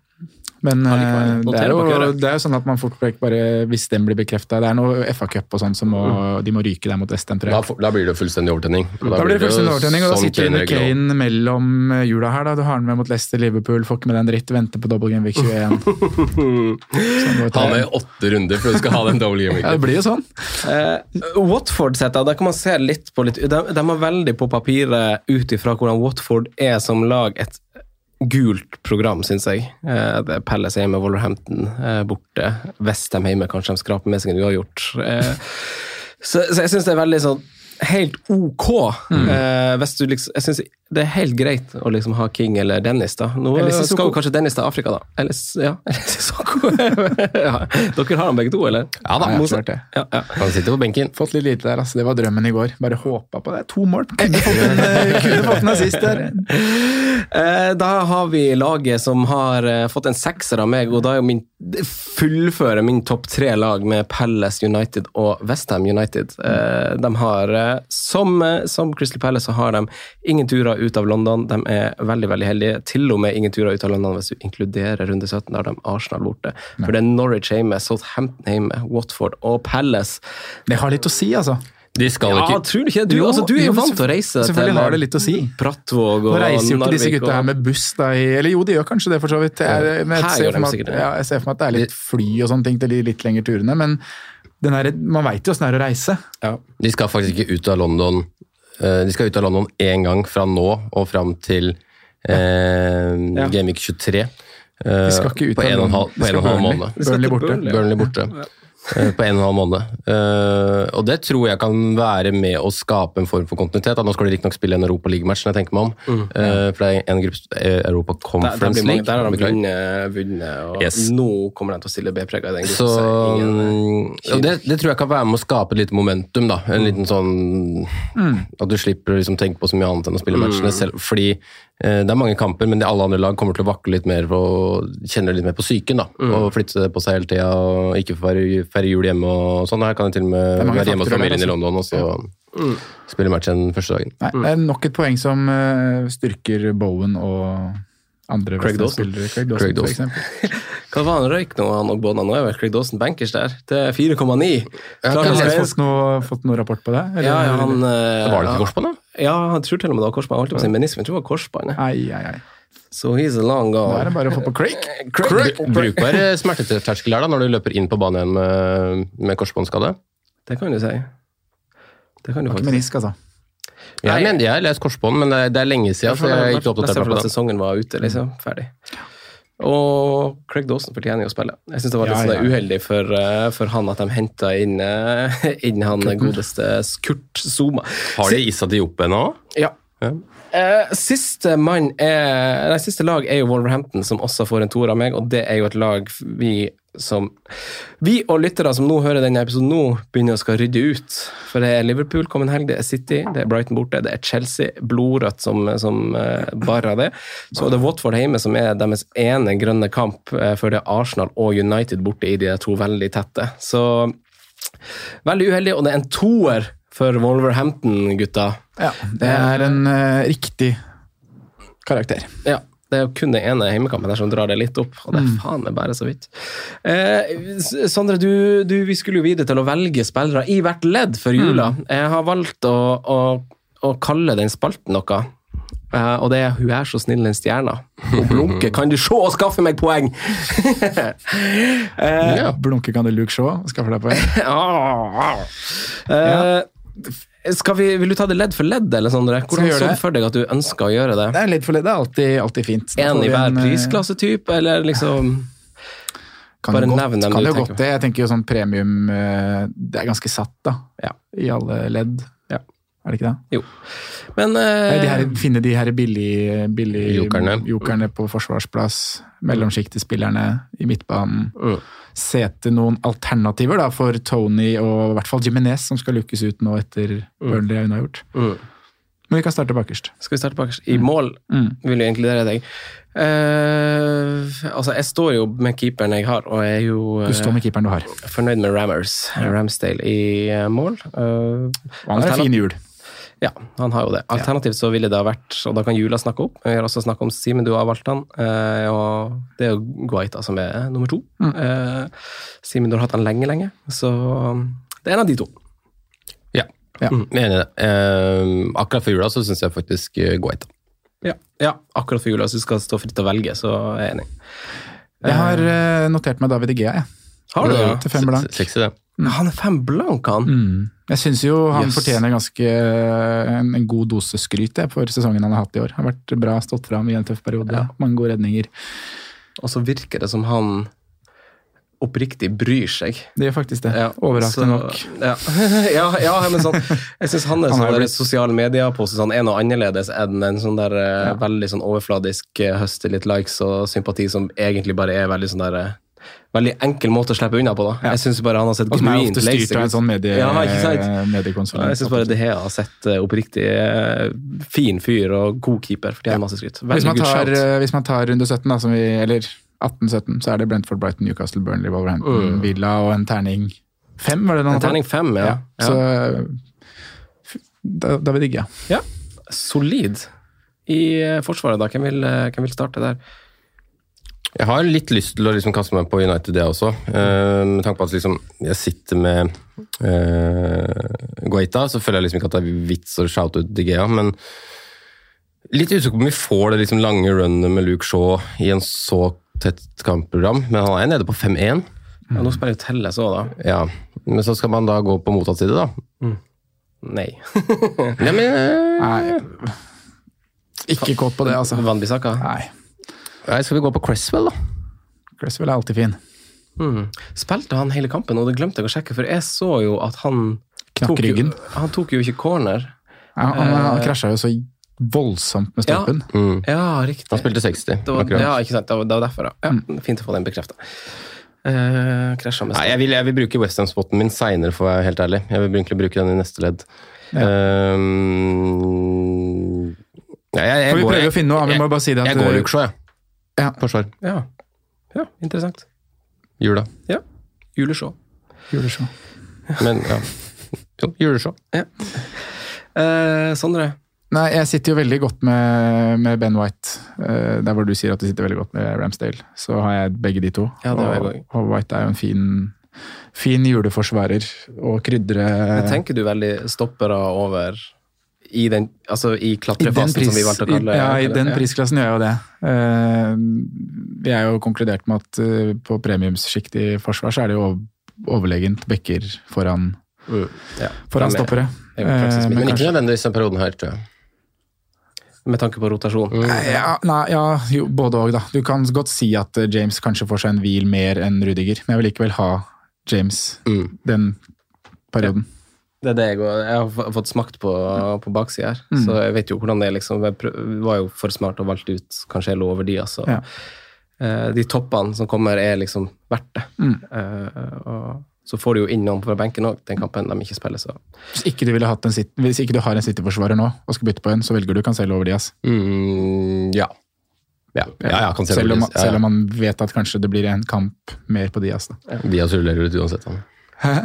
Ja. Men Allikevel, eh, det, er jo, det er jo sånn at man fort vekk bare, hvis den blir bekrefta Det er noe FA-cup og sånn som må, de må ryke der mot Westham, tror da, jeg. får- da blir det fullstendig overtenning. Da, Da blir det fullstendig overtenning, og da sånn sitter du med Kane mellom hjula jula her. da, Du har den med mot Leicester, Liverpool, får ikke med deg en dritt, venter på double game week 21. Sånn. Ha med åtte runder for du skal ha den double game Ja, det blir jo sånn. Uh, Watford setter, der kan man se litt på litt De, de har veldig på papiret ut ifra hvordan Watford er som lag et gult program, syns jeg. Eh, det er Palace hjemme, Wolverhampton eh, borte. Westham hjemme, kanskje de skraper med seg en uavgjort. Eh, så, så jeg syns det er veldig sånn helt ok. Eh, hvis du liksom, jeg synes det er helt greit å liksom ha King eller Dennis, da. Nå skal jo kanskje Dennis til Afrika, da. Eller, ja, eller Sissoko. ja. Dere har dem begge to, eller? Ja da, Ja, klart det. Ja, ja. Han sitter på benken. Fått litt lite der, altså. Det var drømmen i går. Bare håpa på det. To mål. Kunne fått en, eh, kunne fått en assist der. Eh, Da har vi laget som har eh, fått en sekser av meg, og da er jo min fullfører min topp tre lag med Palace United og Westham United. Eh, De har, som, som Crystal Palace, så har de ingen turer ut av London. De er veldig veldig heldige. Til og med ingen turer ut av London hvis du inkluderer runde 17. Da har de Arsenal borte. For det er Norwich hjemme, Southampton hjemme, Watford og Palace. Det har litt å si, altså. De skal Ja, ikke tror du ikke det? Du, Jo, altså, du er jo vant til å reise selvfølgelig har det litt å si. Brattvåg og Nå reiser jo ikke disse gutta her med buss, da, eller jo, de gjør kanskje det, for så vidt. Jeg, men jeg, ser gjør for meg at, det. ja, jeg ser for meg at det er litt fly og sånne ting til de litt lengre turene, men den her, man veit jo åssen det er å reise. De skal faktisk ikke ut av London. Eh, De skal ut av London én gang fra nå og fram til eh, Gameweek 23. Eh, De skal ikke ut på av en og en London. halv, på en og en halv måned. Burnley borte. Burnley. Borte. Eh, På en og en halv måned. Eh, og det tror jeg kan være med å skape en form for kontinuitet. Da. Nå skal de riktignok spille en Europa League-match, når jeg tenker meg om. Eh, for det er en gruppe eh, Europa Der, der, Conference League. der har de vunnet, vunnet og Yes. nå kommer de til å stille B-prega i den Så, så ingen- og det, det tror jeg kan være med å skape litt momentum. da, En liten sånn At du slipper å liksom tenke på så mye annet enn å spille matchene selv. Fordi eh, det er mange kamper, men de alle andre lag kommer til å vakle litt mer og kjenne litt mer på psyken. da, Og flytte på seg hele tida og ikke få feire jul hjemme og sånn. Her kan jeg til og med være hjemme hos familien i altså. London og så spille matchen første dagen. Nei, det er nok et poeng som uh, styrker Bowen og andre Craig West-Ham-spillere. Craig Dawson, Craig for Dawson. eksempel. Hva var han røyk nå, han og Bona? Nå er vel Craig Dawson bankers der. Det er 4,9. Klart Har han dere fått noe, fått noen rapport på det? eller? Ja, ja, han eller? Var det ikke korsbånd, da? Ja, jeg tror til og med det var korsbånd. Jeg holdt på å si menisme, jeg tror det var korsbånd. Ai, ai, ai. Så he's a long Da er det gone. bare å få på Craig. Bru- Bruk bare smerteterskel her da, når du løper inn på banen igjen med, med korsbåndskade. Det kan du si. Det kan du faktisk si. menisk, altså. Jeg Nei. mener jeg har lest korsbånd, men det er, lenge siden. så jeg er ikke oppdatert på det. sesongen var ute, liksom. Ferdig. Og Craig Dawson fortjener jo å spille. Jeg syns det var litt Ja, sånn ja. uheldig for, eh, for han at de henta inn, eh, inn han godeste Kurt Zuma. Har de Issa Diop ennå? Ja. Eh, siste mann er Nei, siste lag er jo Wolverhampton, som også får en toer av meg, og det er jo et lag vi som Vi og lyttere som nå hører denne episoden nå, begynner å skal rydde ut. For det er Liverpool kommende helg, det er City, det er Brighton borte, det er Chelsea, blodrødt som, som eh, bare det. Så det er Watford hjemme som er deres ene grønne kamp, eh, før det er Arsenal og United borte i de to veldig tette. Så veldig uheldig, og det er en toer for Wolverhampton, gutta. Ja, det er en uh, riktig karakter. Ja, det er kun den ene hjemmekampen der som drar det litt opp, og det er faen meg bare så vidt. Eh, Sondre, du, du, vi skulle jo videre til å velge spillere i hvert ledd før jula. Jeg har valgt å, å, å kalle den spalten noe. Uh, og det er 'Hun er så snill, den stjerna'. Hun blunker, kan du se og skaffe meg poeng! uh, Ja. Blunke kan du Luke se og skaffe deg poeng. uh, eh, vi, vil du ta det ledd for ledd, eller sånn? Hvordan så du for deg at du ønsker å gjøre det? Det er ledd for ledd, det er alltid, alltid fint. En i hver eh, prisklassetype, eller liksom Kan Bare nevn dem kan du jo godt det. Jeg tenker jo sånn premium eh, Det er ganske satt, da. Ja. I alle ledd. Ja. Er det ikke det? Jo. Men eh, De her, finne de her billige billige Jokerne. jokerne på forsvarsplass. Mellomsjiktespillerne i midtbanen. Uh. Se til noen alternativer da, for Tony og i hvert fall Jimenez, som skal lukkes ut nå etter Burnley er unnagjort. Uh. Men vi kan starte bakerst. Skal vi starte bakerst? I mål Mm. vil jeg inkludere deg. Uh, altså, jeg står jo med keeperen jeg har, og jeg er jo Du står eh, med keeperen du har. fornøyd med Rammers. Ramsdale i eh, mål. Uh, Han har en fin jul. Ja, han har jo det. Alternativt så ville det ha vært, og da kan Jula snakke opp, vi har også snakket om Simen, du har valgt han, eh, og det er jo Guaita som er nummer to. Eh, Simen, du har hatt han lenge, lenge, så um, det er en av de to. Ja. Ja. Mm, Jeg er enig i det. Eh, akkurat for jula så syns jeg faktisk uh, Guaita. Ja. ja, akkurat for Jula, så du skal stå fritt til å velge, så er jeg enig. Jeg har eh, notert meg David Igea, jeg. Har du det? Til fem blank. Sexy, det. Han er fem blank, han. Mm. Jeg syns jo han Yes. fortjener ganske eh, en, en god dose skryt for sesongen han har hatt i år. Har vært bra, stått fram i en tøff periode. Mange gode redninger. Og så virker det som han oppriktig bryr seg. Det gjør faktisk det. Ja, Overraskende nok. Ja, ja, ja men sånn Jeg syns Han er sånn blitt- sosiale medier-pose sånn, er noe annerledes enn en sånn der eh, veldig sånn overfladisk høst høste litt likes og sympati som egentlig bare er veldig sånn der eh, Veldig enkel måte å slippe unna på. da. Jeg syns bare han har sett genuint en ut. sånn medie, Ja, mediekonsulent. Jeg syns bare De Hea har sett eh, oppriktig eh, fin fyr og god keeper. Fortjener masse skryt. Hvis man, tar, eh, hvis man tar runde 17, da, som vi, eller 18-17, så er det Brentford, Brighton, Newcastle, Burnley, Wolverhampton, Mm. Villa og en terning fem, var det den En terning fem, ja. ja. Så da, da vil digge. Ja, solid. I forsvaret, da. Hvem vil, hvem vil starte der? Jeg har litt lyst til å liksom kaste meg på United, det også. Eh, med tanke på at liksom, jeg sitter med uh, Guaita, så føler jeg liksom ikke at det er vits å shoute ut Digea, men litt usikker på om vi får det liksom lange runnet med Luke Shaw i en så tett kampprogram, men han er nede på 5-1. Ja, nå spiller jo Telles òg, da. Ja, men så skal man da gå på motsatt side, da. Nei. Ja, men, eh, Nei, ikke kåt på det, altså. Van Bissaka? Nei. Nei, skal vi gå på Cresswell, da? Cresswell er alltid fin. Mm. Spilte han hele kampen, og det glemte jeg å sjekke, for jeg så jo at han Knakk tok jo- Han tok jo ikke corner. Ja, han, han Eh, krasja jo så voldsomt med stolpen. Mm. Ja, riktig. Han spilte 60. Det var, ja, ikke sant. Det var, det var derfor, ja. Mm. Fint å få den bekrefta. Uh, krasja med Nei, jeg vil, jeg vil bruke Westham-spotten min seinere, for å være helt ærlig. Jeg vil egentlig bruke den i neste ledd. Ja. Um, ja, jeg, jeg For vi går- prøver å finne noe, vi må bare si det at Jeg går Luke Shaw, jeg. Ja. Forsvar. Ja. ja, interessant. Jula. Ja. Juleshow. Juleshow. Men ja. Jo, juleshow. Eh, Sondre? Nei, jeg sitter jo veldig godt med, med Ben White. Eh, der hvor du sier at du sitter veldig godt med Ramsdale, så har jeg begge de to. Ja, det og, og White er jo en fin, fin juleforsvarer. Og krydre Men tenker du veldig stoppere over i den Altså i I den, pris, som vi valgte å kalle det? ja, i den prisklassen gjør jeg jo det. Eh, vi er jo konkludert med at eh, på premiumssjikt i forsvar så er det jo ov- overlegent bekker foran, Mm. Ja. foran er- stoppere. er Eh, men Men ikke nødvendigvis den perioden her, tror jeg. Med tanke på rotasjon. Mm. ja, nei, ja, jo, både òg, da. Du kan godt si at James kanskje får seg en hvil mer enn Rudiger, men jeg vil likevel ha James Mm. den perioden. Det er det jeg, og- jeg har fått smakt på, på baksida her, Mm. så jeg vet jo hvordan det er. liksom. Jeg prøv, var jo for smart og valgte ut Cancelo over de, altså. Ja. Eh, de toppene som kommer, er liksom verdt det. Mm. Eh, og så får du jo inn noen fra benken òg, den kampen de ikke spiller, så Hvis ikke du, ville hatt en, City- hvis ikke du har en City-forsvarer nå og skal bytte på en, så velger du Cancelo over Diaz. Mm, ja. Ja, ja, ja selv, om, selv om man vet at kanskje det blir en kamp mer på Diaz. Da. Diaz ruller litt uansett. Han.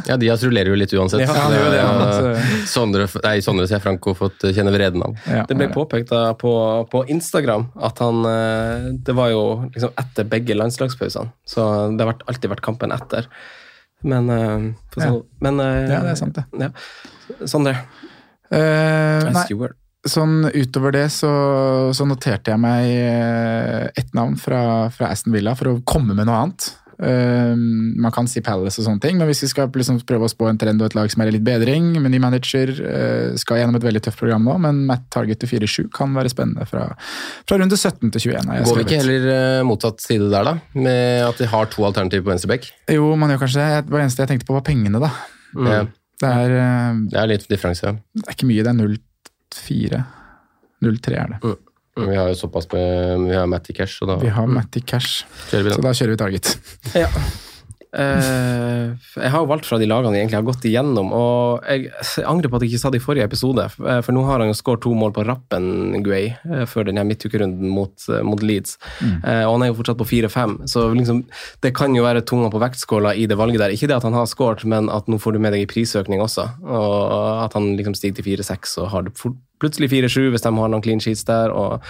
Ja, Diaz rullerer jo litt uansett. Ja, han gjør det, Ja, altså. Sondre, nei, Sondre sier Franco fått eh, kjenne vreden av. Ja, Det ble påpekt da på, på Instagram at han eh, Det var jo liksom etter begge landslagspausene, så det har vært, alltid vært kampen etter. Men, eh, sånn, men eh, Ja, det er sant, det. Ja. Sondre, Eh, nei, sånn utover det så, så noterte jeg meg eh, ett navn fra, fra Aston Villa for å komme med noe annet. Eh, man kan si Palace og sånne ting, men hvis vi skal liksom prøve å spå en trend og et lag som er i litt bedring, med ny manager, eh, skal gjennom et veldig tøft program nå, men Matt Target til 4-7 kan være spennende fra, fra runde 17 til 21. jeg Går vi ikke heller eh, motsatt side der, da? Med at de har to alternativer på venstreback? Jo, man gjør kanskje det. Det eneste jeg tenkte på, var pengene, da. Mm. Det er, eh, Det er litt differanse. det er ikke mye, det er 0-4. 0-3 er det. Vi har jo såpass med Vi har Matty Cash, så da Vi har Matty Cash, kjører vi så da kjører vi Target. Ja. Eh, jeg har jo valgt fra de lagene jeg egentlig har gått igjennom, og jeg, jeg angrer på at jeg ikke sa det i forrige episode, for nå har han jo skåret to mål på rappen, Guay, eh, før denne midtukerunden mot, eh, mot Leeds. Eh, og han er jo fortsatt på 4-5, så liksom, det kan jo være tunga på vektskåla i det valget der. Ikke det at han har skåret, men at nå får du med deg i prisøkning også, og at han liksom stiger til 4-6 og har det fort plutselig 4-7 hvis de har noen clean sheets der. Og,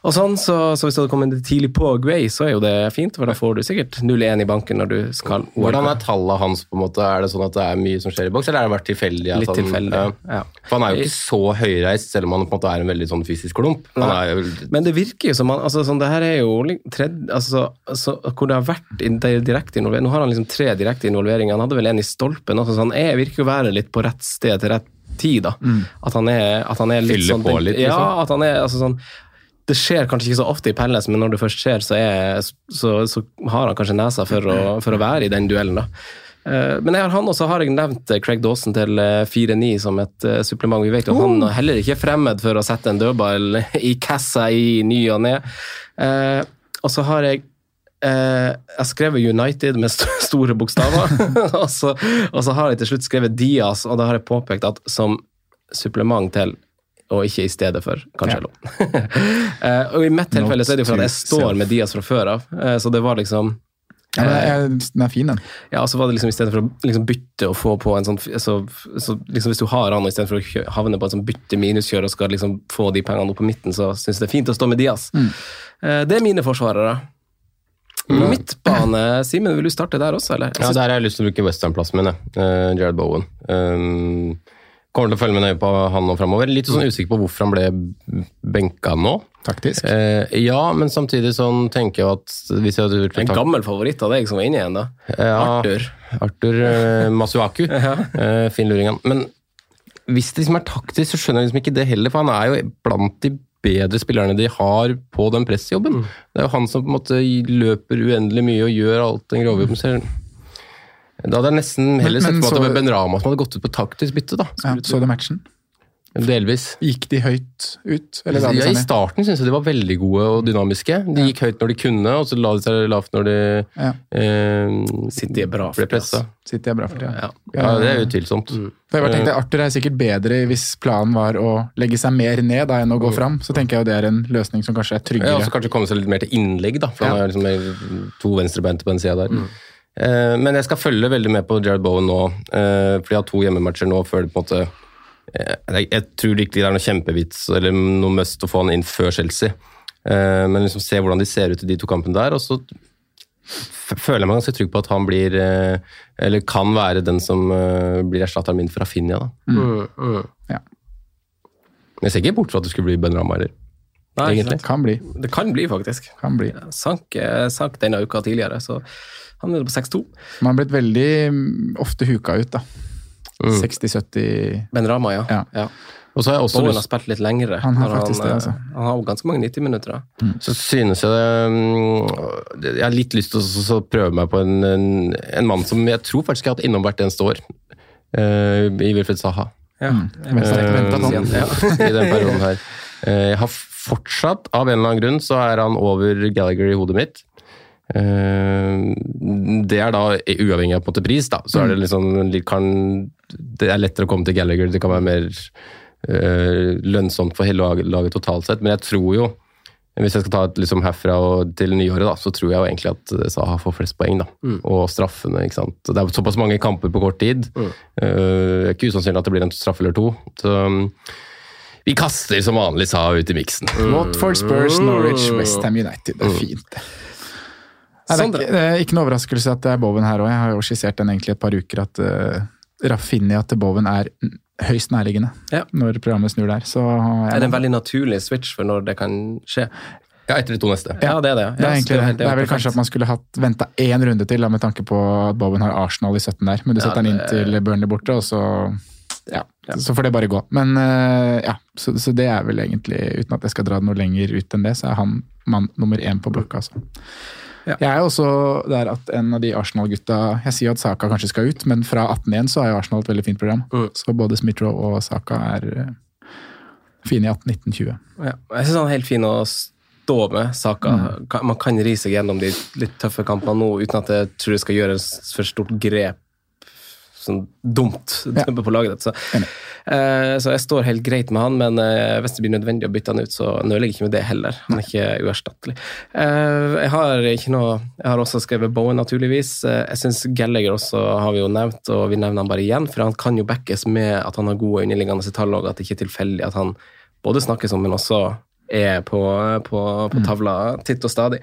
og sånn, så, så hvis du hadde kommet tidlig på Gray, så er jo det fint, for da får du sikkert 0-1 i banken når du skal Hvordan er tallene hans? på en måte? Er det sånn at det er mye som skjer i boks, eller har det vært tilfeldig? Litt sånn, tilfeldig, Ja. For han er jo ikke så høyreist, selv om han på en måte er en veldig sånn fysisk klump. Jo Men det virker jo som han altså, sånn, Det her er jo tredje, altså, så, Hvor det har vært direkte involvering Nå har han liksom tre direkte involveringer. Han hadde vel en i stolpen også, så han er, virker å være litt på rett sted til rett tid. da. At han er, at han er litt Fyller sånn på litt, liksom. Ja, at han er altså sånn det skjer kanskje ikke så ofte i Pelles, men når det først skjer, så, er, så, så har han kanskje nesa for å, for å være i den duellen. da. Eh, Men jeg har han, også har jeg nevnt eh, Craig Dawson til eh, 4-9 som et eh, supplement. Vi vet at han heller ikke er fremmed for å sette en dødball i kassa i ny og ne. Eh, og så har jeg eh, jeg har skrevet United med store bokstaver, og, så, og så har jeg til slutt skrevet Diaz, og da har jeg påpekt at som supplement til og ikke i stedet for Cancelo. Eh, og I mitt tilfelle så er det jo for at jeg står med Diaz fra før av, eh, så det var liksom Ja, men jeg, den er fin, den. ja, og så var det liksom i stedet for å liksom bytte og få på en sånn så, så liksom Hvis du har han, og i stedet for å havne på en sånn bytte-minuskjør og skal liksom få de pengene opp på midten, så syns jeg det er fint å stå med Diaz. Mm. Det er mine forsvarere. Midtbane, Simen, vil du starte der også, eller? Ja, Der har jeg lyst til å bruke westernplassen min, jeg. Eh, Jared Bowen. Um, kommer til å følge med nøye på han nå framover. Litt sånn usikker på hvorfor han ble benka nå. Taktisk. Eh, ja, men samtidig sånn tenker jeg at hvis jeg hadde gjort En gammel favoritt av deg som var inne igjen, da. Ja, Arthur. Arthur eh, Masuaku. eh, fin luring, han. Men hvis det liksom er taktisk, så skjønner jeg liksom ikke det heller, for han er jo blant de bedre spillerne de har på den pressjobben. Det er jo han som på en måte løper uendelig mye og gjør alt den grove jobben. selv. da hadde jeg nesten heller sett på at det var Ben Rama som hadde gått ut på taktisk bytte, da. Ja, så du matchen? Delvis. Gikk de høyt ut? Eller Ja, I starten syns jeg de var veldig gode og dynamiske. De gikk høyt når de kunne, og så la de seg lavt når de Ja. eh, City er bra ble pressa. det, Sitter jeg bra for tida. Ja. Ja, det er utvilsomt. For jeg bare tenkte, Arthur er sikkert bedre hvis planen var å legge seg mer ned da, enn å gå fram. Så tenker jeg jo det er en løsning som kanskje er tryggere. Ja, og så kanskje komme seg litt mer til innlegg, da. For han Ja. har liksom to venstrebeinte på den sida der. Eh, men jeg skal følge veldig med på Jared Bowen nå, eh, for de har to hjemmematcher nå før det på en måte eh, jeg, jeg tror ikke det er noe kjempevits eller noe must å få han inn før Chelsea. Eh, men liksom se hvordan de ser ut i de to kampene der, og så føler jeg meg ganske trygg på at han blir eh, Eller kan være den som eh, blir erstatteren min fra Finja, da. Mm, mm. Men jeg ser ikke bort fra at det skulle bli Ben Rama heller. Nei, Egentlig. sant. Kan bli. Det kan bli, faktisk. Kan bli. Sank, eh, sank denne uka tidligere, så han er på 6-2. Man har blitt veldig mm, ofte huka ut, da. Mm. 60-70 Ben Rama, ja. Ja. ja. Og så har jeg også Bowen lyst har spilt litt lengre. Han har faktisk det, eh, altså. Han har ganske mange 90 minutter. da. så synes jeg det mm, Jeg har litt lyst til å prøve meg på en, en, en mann som jeg tror faktisk jeg har hatt innom hvert eneste år. uh, I Wilfred Saha. Ja. jeg på den. Ja. I den perioden her. Eh, jeg har fortsatt, av en eller annen grunn, så er han over Gallagher i hodet mitt. Eh, det er da uavhengig av på en måte pris, da. Så er det liksom kan, Det er lettere å komme til Gallagher, det kan være mer øh, lønnsomt for hele laget totalt sett. Men jeg tror jo, hvis jeg skal ta et liksom herfra og til nyåret, da, så tror jeg jo egentlig at Saha får flest poeng. da. Og straffene, ikke sant. Det er såpass mange kamper på kort tid. Eh, det er ikke usannsynlig at det blir en straffe eller to. Så um, vi kaster som vanlig Saha ut i miksen. Watford, Spurs, Norwich, Westham United. Det er fint. Nei, det, er ikke, det er ikke noe overraskelse at det er Boven her òg. Jeg har jo skissert den egentlig et par uker at uh, Rafinha til Boven er høyst nærliggende Ja. når programmet snur der. Så Er det en veldig naturlig switch for når det kan skje? Ja, etter de to neste. Ja, det er det. det er, egentlig, det. det er vel kanskje at man skulle hatt venta én runde til, da, med tanke på at Bowen har Arsenal i 17 der. Men du Ja, setter han inn til Burnley borte, og så ja, så får det bare gå. Men eh, ja, så, så det er vel egentlig, uten at jeg skal dra det noe lenger ut enn det, så er han mann nummer én på blokka. Altså. Ja. Jeg er også der at en av de Arsenal-gutta Jeg sier at Saka kanskje skal ut, men fra 18 igjen så har jo Arsenal et veldig fint program. Mm. Så både Smith-Roe og Saka er eh, fine i 18-19-20. Ja. Jeg syns han er helt fin å stå med saka. Mm. Man kan ri seg gjennom de litt tøffe kampene nå uten at jeg tror det skal gjøres for stort grep. Sånn dumt Ja. på laget ditt. Så, eh, så jeg står helt greit med han, men eh, hvis det blir nødvendig å bytte han ut, så nøler jeg ikke med det heller. Han er ikke uerstattelig. Eh, jeg har ikke noe Jeg har også skrevet Bowen, naturligvis. Jeg syns Gallagher også har vi jo nevnt, og vi nevner han bare igjen, for han kan jo backes med at han har gode underliggende tall, og at det ikke er tilfeldig at han både snakkes om, men også er på, på, på tavla titt og stadig.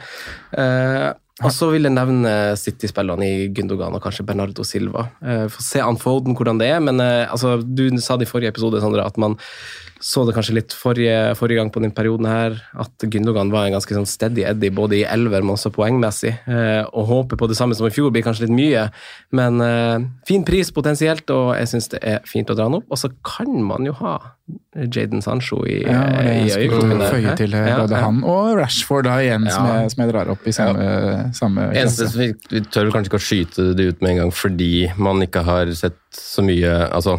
Og så vil jeg nevne City-spillerne i Gundogan og kanskje Bernardo Silva. Eh, Få se Anfoden hvordan det er, men eh, altså, du sa det i forrige episode Sandra, at man så det kanskje litt forrige, forrige gang på den perioden her, at Gundogan var en ganske sånn steady Eddie, både i elver, men også poengmessig. Eh, og håpe på det samme som i fjor blir kanskje litt mye, men eh, fin pris potensielt, og jeg syns det er fint å dra han opp. Og så kan man jo ha Jaden Sancho i, Ja, det i jeg skulle øyekroken der. føye til. Ja, Både ja. han og Rashford da igjen, som, jeg, som jeg drar opp i samme, samme Eneste som vi, vi tør kanskje ikke å skyte det ut med en gang fordi man ikke har sett så mye altså,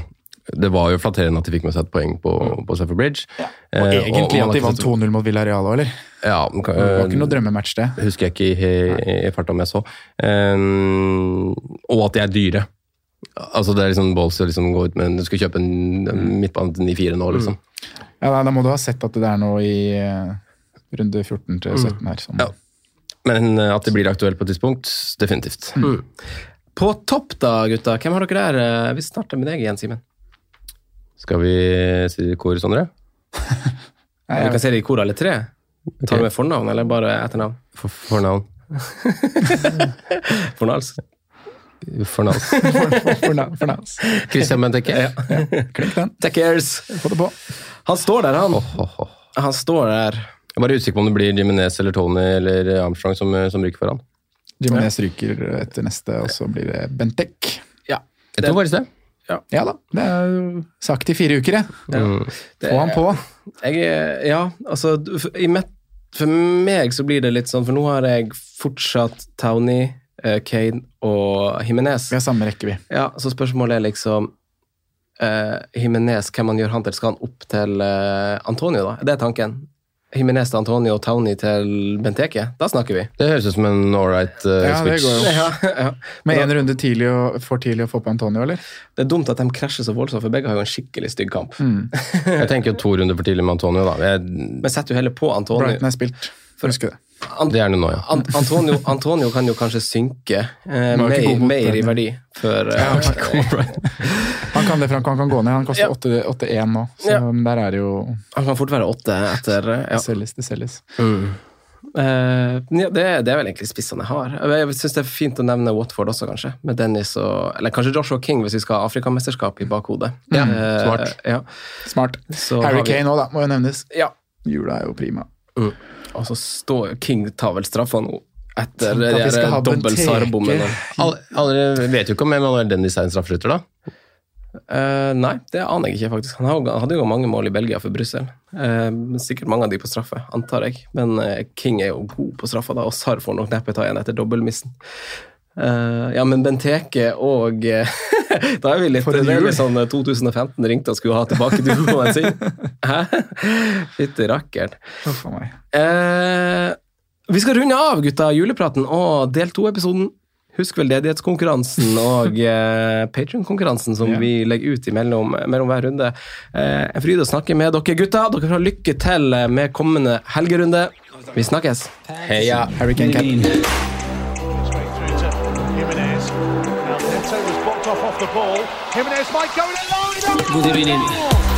Det var jo flatterende at de fikk med seg et poeng på, på Seffer Bridge. Og Eh, egentlig og, at de vant 2-0 mot Villarreal òg, eller? Ja, men Det var ikke noe drømmematch, det. husker jeg ikke i, i, i farta om jeg så. Um, og at de er dyre. Altså Det er liksom ballsy å liksom gå ut med Du skal kjøpe en en midtbane til 9-4 nå, liksom. Ja, da, da må du ha sett at det er noe i eh, runde 14 til 17 her. Sånn. Ja. Men eh, at det blir aktuelt på et tidspunkt, definitivt. Mm. På topp, da, gutta. Hvem har dere der? Eh, Vi starter med deg igjen, Simen. Skal vi si kor, Sondre? Nei, Vi kan si det i kor alle tre. Tar du med fornavn, eller bare etternavn? For, fornavn. Fornals? Fornals. Fornals. Christian Benteke. Klikk den. Take cares. Få det på. Han står der, han. Oh, oh, oh. Han står der. Jeg er bare usikker på om det blir Jimenez eller Tony eller Armstrong som, som ryker foran. Jimenez ryker etter neste, og så blir det Bentek. Ja. Jeg tror faktisk det. Ja da. Det er jo sagt i fire uker, jeg. Ja. Det- Få han på. Jeg Ja, altså du- for- i mitt, For meg så blir det litt sånn, for nå har jeg fortsatt Townie, eh, Kane og Jimenez. Vi har samme rekke, vi. Ja, så spørsmålet er liksom uh, Jimenez, hvem han gjør han til? Skal han opp til uh, Antonio, da? Det er tanken. Jimenez til Antonio og Townie til Benteke? Da snakker vi. Det høres ut som en ålreit uh, Ja, det switch. går jo. Ja, ja. Med én runde tidlig og for tidlig å få på Antonio, eller? Det er dumt at de krasjer så voldsomt, for begge har jo en skikkelig stygg kamp. Jeg tenker jo to runder for tidlig med Antonio. da. Jeg, Men setter du heller på Antonio Brighton er spilt. For å huske det. An det er det nå, ja. An Antonio, Antonio kan jo kanskje synke eh, er mer, mer i verdi før eh, Han kan det, for han kan, kan gå ned. Han koster Ja. 8 8-1 nå, så Ja. der er det jo Han kan fort være 8 etter eh, Det ja. selges, det selges. Eh, ja, det, det er vel egentlig spissene jeg har. Jeg syns det er fint å nevne Watford også, kanskje. Med Dennis og Eller kanskje Joshua King, hvis vi skal ha Afrikamesterskap i bakhodet. Ja, Eh, smart. Ja. Smart. Så Harry Kane òg, da, må jo nevnes. Ja. Jula er jo prima. Og så står King tar vel straffa nå, etter de at vi skal ha dobbel Benteke. sarbommene. Alle, alle vet jo ikke om Emanuel Dennis er en straffeskytter, da. Uh, nei, det aner jeg ikke, faktisk. Han hadde jo mange mål i Belgia for Brussel. Uh, sikkert mange av de på straffe, antar jeg. Men uh, King er jo god på straffa, da, og Sarr får nok neppe ta igjen etter dobbeltmissen. Eh, ja, men Benteke og eh, Da er vi litt For en Det er litt sånn eh, 2015 ringte og skulle ha tilbake duoen sin. Hæ? Fytti rakkeren. Huff a meg. Eh, vi skal runde av, gutta, julepraten og del to-episoden. Husk veldedighetskonkurransen og eh, Patrion-konkurransen som yeah. vi legger ut imellom mellom hver runde. Eh, en fryd å snakke med dere gutta. Dere får ha lykke til med kommende helgerunde. Vi snakkes. Heia! Harry Kane Cat. Now Neto was blocked off off the ball. Jimenez might go in alone. Moderne